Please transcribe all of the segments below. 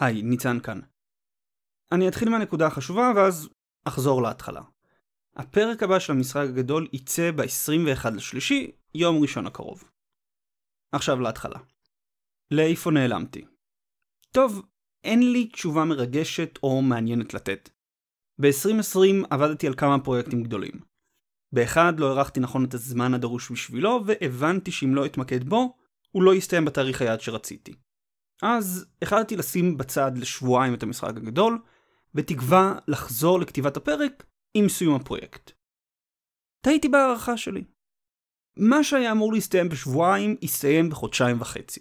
היי, ניצן כאן. אני אתחיל מהנקודה החשובה ואז אחזור להתחלה. הפרק הבא של המשחק הגדול יצא ב-21 לשלישי, יום ראשון הקרוב. עכשיו להתחלה. לאיפה נעלמתי? טוב, אין לי תשובה מרגשת או מעניינת לתת. ב-2020 עבדתי על כמה פרויקטים גדולים. באחד לא הערכתי נכון את הזמן הדרוש בשבילו, והבנתי שאם לא אתמקד בו, הוא לא יסתיים בתאריך היעד שרציתי. אז החלטתי לשים בצד לשבועיים את המשחק הגדול, בתקווה לחזור לכתיבת הפרק עם סיום הפרויקט. טעיתי בהערכה שלי. מה שהיה אמור להסתיים בשבועיים, הסתיים בחודשיים וחצי,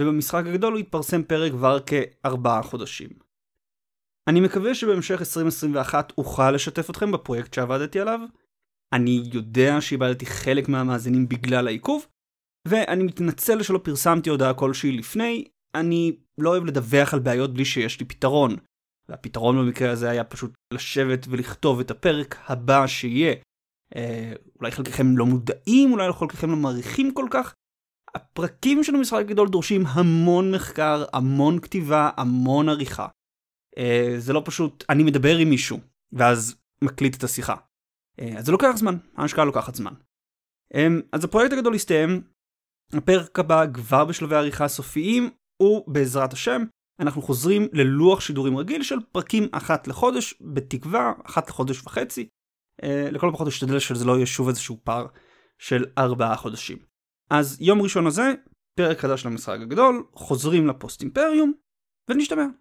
ובמשחק הגדול הוא התפרסם פרק כבר כארבעה חודשים. אני מקווה שבהמשך 2021 אוכל לשתף אתכם בפרויקט שעבדתי עליו. אני יודע שאיבדתי חלק מהמאזינים בגלל העיכוב, ואני מתנצל שלא פרסמתי הודעה כלשהי לפני, אני לא אוהב לדווח על בעיות בלי שיש לי פתרון. והפתרון במקרה הזה היה פשוט לשבת ולכתוב את הפרק הבא שיהיה. אה, אולי חלקכם לא מודעים, אולי חלקכם לא מעריכים כל כך. הפרקים של המשחק הגדול דורשים המון מחקר, המון כתיבה, המון עריכה. אה, זה לא פשוט אני מדבר עם מישהו, ואז מקליט את השיחה. אה, אז זה לוקח זמן, ההשקעה לוקחת זמן. אה, אז הפרויקט הגדול הסתיים, הפרק הבא כבר בשלבי העריכה הסופיים, ובעזרת השם, אנחנו חוזרים ללוח שידורים רגיל של פרקים אחת לחודש, בתקווה, אחת לחודש וחצי. אה, לכל הפחות אשתדל שזה לא יהיה שוב איזשהו פער של ארבעה חודשים. אז יום ראשון הזה, פרק חדש למשחק הגדול, חוזרים לפוסט אימפריום, ונשתמע.